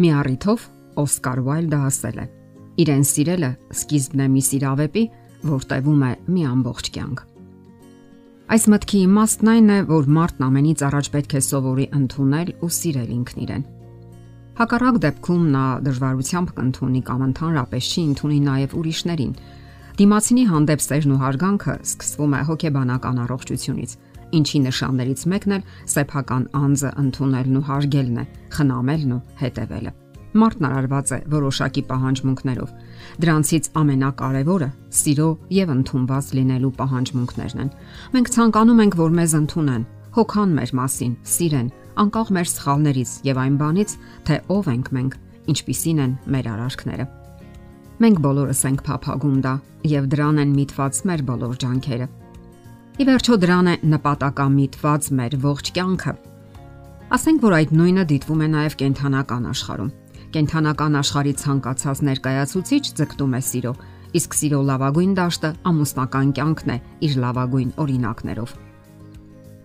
Մի առիթով Օսկար Ուայլդը ասել է. Իրեն սիրելը սկիզբն է մի սիրավեպի, որ տևում է մի ամբողջ կյանք։ Այս մտքի իմաստն այն է, որ մարդն ամենից առաջ պետք է սովորի ընդունել ու սիրել ինքն իրեն։ Հակառակ դեպքում նա դժվարությամբ կընդունի կամ ընդհանրապես չի ընդունի նաև ուրիշներին։ Դիմացինի հանդեպ սերն ու հարգանքը սկսվում է հոգեբանական առողջությունից, ինչի նշաններից մեկն էլ սեփական անձը ընդունելն ու հարգելն է, խնամելն ու հետևելը։ Մարդն արարված է որոշակի պահանջմունքներով։ Դրանցից ամենակարևորը սիրո եւ ընդունված լինելու պահանջմունքներն են։ Մենք ցանկանում ենք, որ մեզ ընդունեն, հոգան մեր մասին, սիրեն, անկախ մեր սխալներից եւ այն բանից, թե ով ենք մենք, ինչպիսին են մեր արարքները։ Մենք բոլորս ենք փափագում դա եւ դրան են միտված մեր բոլոր ջանքերը։ Ի վերջո դրան է նպատակամիտված մեր ողջ կյանքը։ Ասենք որ այդ նույնը դիտվում է նաև կենթանական աշխարհում։ Կենթանական աշխարհի ցանկացած ներկայացուցիչ ձգտում է սիրո, իսկ սիրո լավագույն դաշտը ամուսնական կյանքն է իր լավագույն օրինակներով։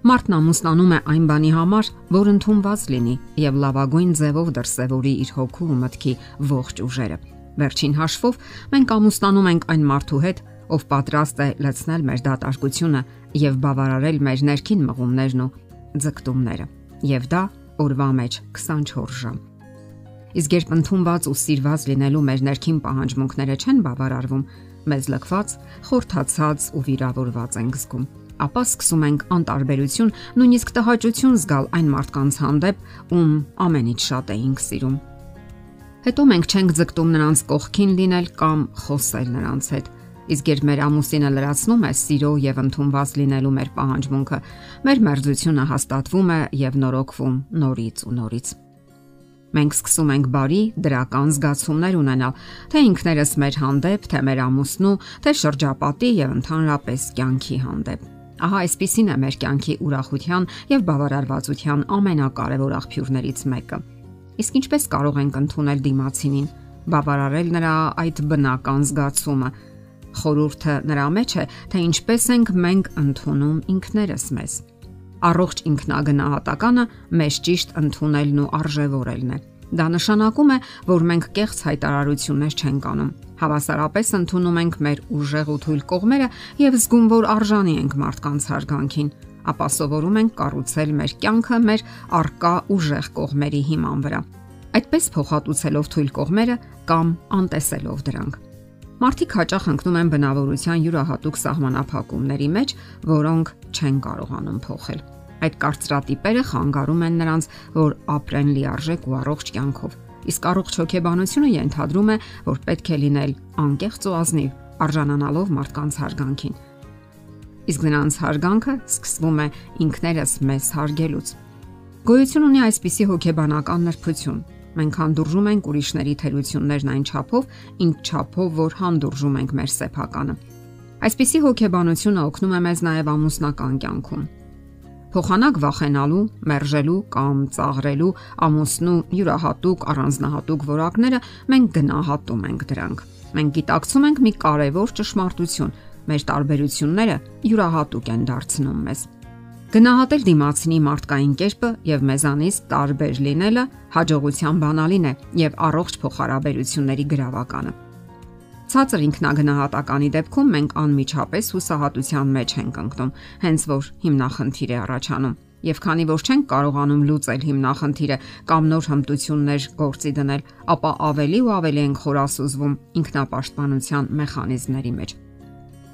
Մարդն ամուսնանում է այն բանի համար, որ ընդունված լինի եւ լավագույն ձևով դրսևորի իր հոգու ու մտքի ողջ ուժերը։ Վերջին հաշվով մենք ամուսնանում ենք այն մարդու հետ, ով պատրաստ է լցնել մեր դատարկությունը եւ բավարարել մեր ներքին մղումներն ու ձգտումները։ Եվ դա օրվա մեջ 24 ժամ։ Իսկ երբ ընդունված ու սիրված լինելու մեր ներքին պահանջմունքները չեն բավարարվում, մեզ լքված, խորթացած ու վիրավորված ենք զգում ապա սկսում ենք անտարբերություն, նույնիսկ տհաճություն զգալ այն մարդկանց հանդեպ, ում ամենից շատ էինք սիրում։ Հետո մենք չենք ձգտում նրանց կողքին լինել կամ խոսել նրանց հետ, Իսկ երբ մեր ամուսինը լրացնում է սիրո եւ ընդունված լինելու մեր պահանջմունքը, մեր մերձությունը հաստատվում է եւ նորոգվում նորից ու նորից։ Մենք սկսում ենք բարի, դրական զգացումներ ունենալ, թե ինքներս մեր հանդեպ, թե մեր ամուսնու, թե շրջապատի եւ ընդհանրապես կյանքի հանդեպ։ Ահա այսպիսին է մեր կյանքի ուրախության եւ բավարարվածության ամենակարևոր աղբյուրներից մեկը։ Իսկ ինչպես կարող ենք ընդունել դիմացինին, բավարարել նրա այդ բնական զգացումը, Խորհուրդը նրա մեջ է, թե ինչպես ենք մենք ընդունում ինքներս մեզ։ Առողջ ինքնագնահատականը մեզ ճիշտ ընդունելն ու արժևորելն է։ Դա նշանակում է, որ մենք կեղծ հայտարարություններ չենք անում։ Հավասարապես ընդունում ենք մեր ուժեղ ու թույլ կողմերը եւ զգում, որ արժանի ենք մարդկանց հարգանքին, ապա սովորում ենք կառուցել մեր կյանքը մեր արկա ուժեղ կողմերի հիման վրա։ Այդպես փոխհատուցելով թույլ կողմերը կամ անտեսելով դրանք։ Մարդիկ հաճախ ընկնում են բնավորության յուրահատուկ սահմանափակումների մեջ, որոնք չեն կարողանում փոխել։ Այդ կարծրատիպերը խանգարում են նրանց, որ ապրեն լիարժեք ու առողջ կյանքով։ Իսկ առողջ հոգեբանությունը ենթադրում է, որ պետք է լինել անկեղծ ու ազնիվ, արժանանալով մարդկանց հարգանքին։ Իսկ նրանց հարգանքը սկսվում է ինքներս մեզ հարգելուց։ Գոյություն ունի այսպիսի հոգեբանական նրբություն, Մենք հանդուրժում ենք ուրիշների թերություններն այն չափով, ինչ չափով, որ հանդուրժում ենք մեր սեփականը։ Այսպիսի հոգեբանությունը օգնում է մեզ նաև ամուսնական կյանքում։ Փոխանակ վախենալու, մերժելու կամ ծաղրելու ամուսնու յուրահատուկ առանձնահատուկ որակները մենք գնահատում ենք դրանք։ Մենք գիտակցում ենք մի կարևոր ճշմարտություն. մեր տարբերությունները յուրահատուկ են դարձնում մեզ։ Գնահատել դիմացինի մարդկային կերպը եւ մեզանից տարբեր լինելը հաջողության բանալին է եւ առողջ փոխհարաբերությունների գրավականը։ Ցածր ինքնագնահատականի դեպքում մենք անմիջապես հուսահատության մեջ ենք ընկնում, հենց որ հիմնախնդիր է առաջանում։ Եվ քանի որ չենք կարողանում լուծել հիմնախնդիրը կամ նոր հմտություններ գործի դնել, ապա ավելի ու ավելի ենք խորասուզվում ինքնապաշտպանության մեխանիզմների մեջ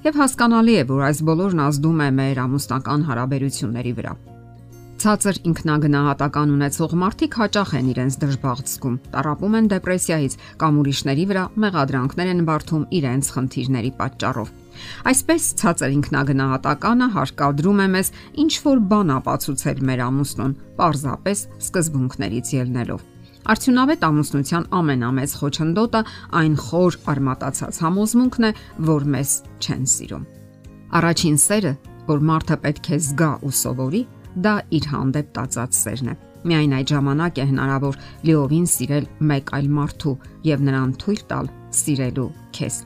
եւ հասկանալի է, որ այս բոլորն ազդում է մեր ամուսնական հարաբերությունների վրա։ Ցածր ինքնագնահատական ունեցող մարդիկ հաճախ են իրենց դժբախտ զգում, տարապում են դեպրեսիայից կամ ուրիշների վրա մեղադրանքներ են բարթում իրենց խնդիրների պատճառով։ Այսպես ցածր ինքնագնահատականը հարկադրում է մեզ ինչ որ բան ապացուցել մեր ամուսնուն, պարզապես սկզբունքներից ելնելով։ Արդյունավետ ամուսնության ամենամեծ խոչընդոտը այն խոր արմատացած համոզմունքն է, որ մեզ չեն սիրում։ Առաջին սերը, որ մարդը պետք է զգա ու սովորի, դա իր հանդեպ տածած սերն է։ Միայն այդ ժամանակ է հնարավոր լիովին սիրել մեկ այլ մարդու եւ նրան թույլ տալ սիրելու քեզ։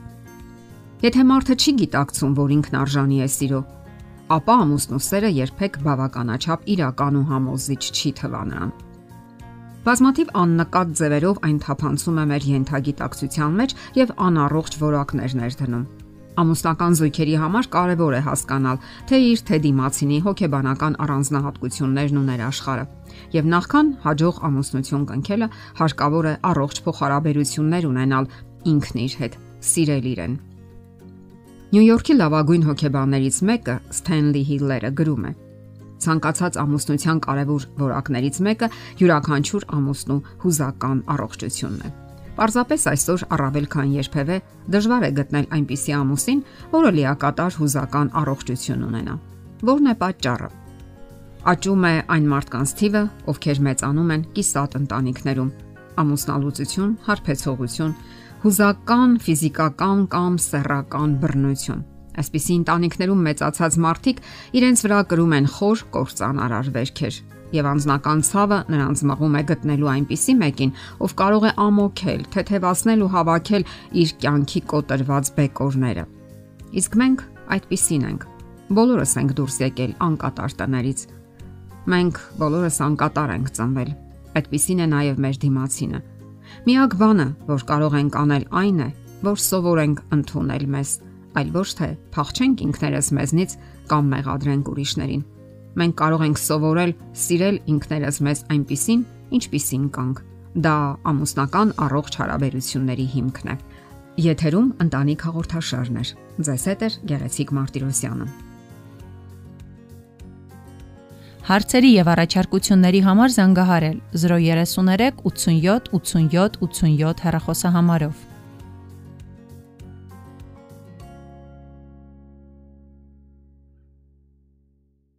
Եթե մարդը չի գիտակցում, որ ինքն արժանի է սիրո, ապա ամուսնու սերը երբեք բավականաչափ իրական ու համոզիչ չի թվա նրան։ Բազմաթիվ աննկատ ձևերով այն թափանցում է մեր յենթագիտակցության մեջ եւ անառողջ որակներ ներդնում։ Ամուսնական զույգերի համար կարևոր է հասկանալ, թե իր թե դիմացինի հոգեբանական առանձնահատկություններն ու ներաշխարը։ Եվ նախքան հաջող ամուսնություն կնքելը հարկավոր է առողջ փոխհարաբերություններ ունենալ ինքն իր հետ, սիրել իրեն։ Նյու Յորքի լավագույն հոգեբաններից մեկը Սթենլի Հիլլերը գրում է. Ցանկացած ամուսնության կարևոր որակներից մեկը յուրաքանչյուր ամուսնու հուզական առողջությունն է։ Պարզապես այսօր առավել քան երբևէ դժվար է գտնել այնպիսի ամուսին, որը լիակատար հուզական առողջություն ունենա։ Որն է պատճառը։ Աճում է այն մարդկանց թիվը, ովքեր մեծանում են կիսատ ընտանիքներում։ Ամուսնալուծություն, հարբեցողություն, հուզական, ֆիզիկական կամ սեռական բռնություն։ Այսպիսի ընտանիքներում մեծացած մարդիկ իրենց վրա կրում են խոր կործանարար վերքեր, եւ անznական ցավը նրանց մղում է գտնելու այնպիսի մեկին, ով կարող է ամոքել, թեթևացնել ու հավաքել իր կյանքի կոտրված բեկորները։ Իսկ մենք այդպիսին ենք։ Բոլորս ենք դուրս եկել անկատար տներից։ Մենք բոլորս անկատար ենք ծնվել։ Այդպիսին է նաև մեր դիմացինը։ Միակ բանը, որ կարող ենք անել, այն է, որ սովորենք ընդունել մեզ, այլ ոչ թե փախչենք ինքներս մեզնից կամ մեղադրենք ուրիշներին մենք կարող ենք սովորել սիրել ինքներս մեզ այնպիսին, ինչպիսին կանք։ Դա ամուսնական առողջ հարաբերությունների հիմքն է։ Եթերում ընտանիք հաղորդաշարն է։ Ձեզ հետ է Գեղեցիկ Մարտիրոսյանը։ Հարցերի եւ առաջարկությունների համար զանգահարել 033 87 87 87 հեռախոսահամարով։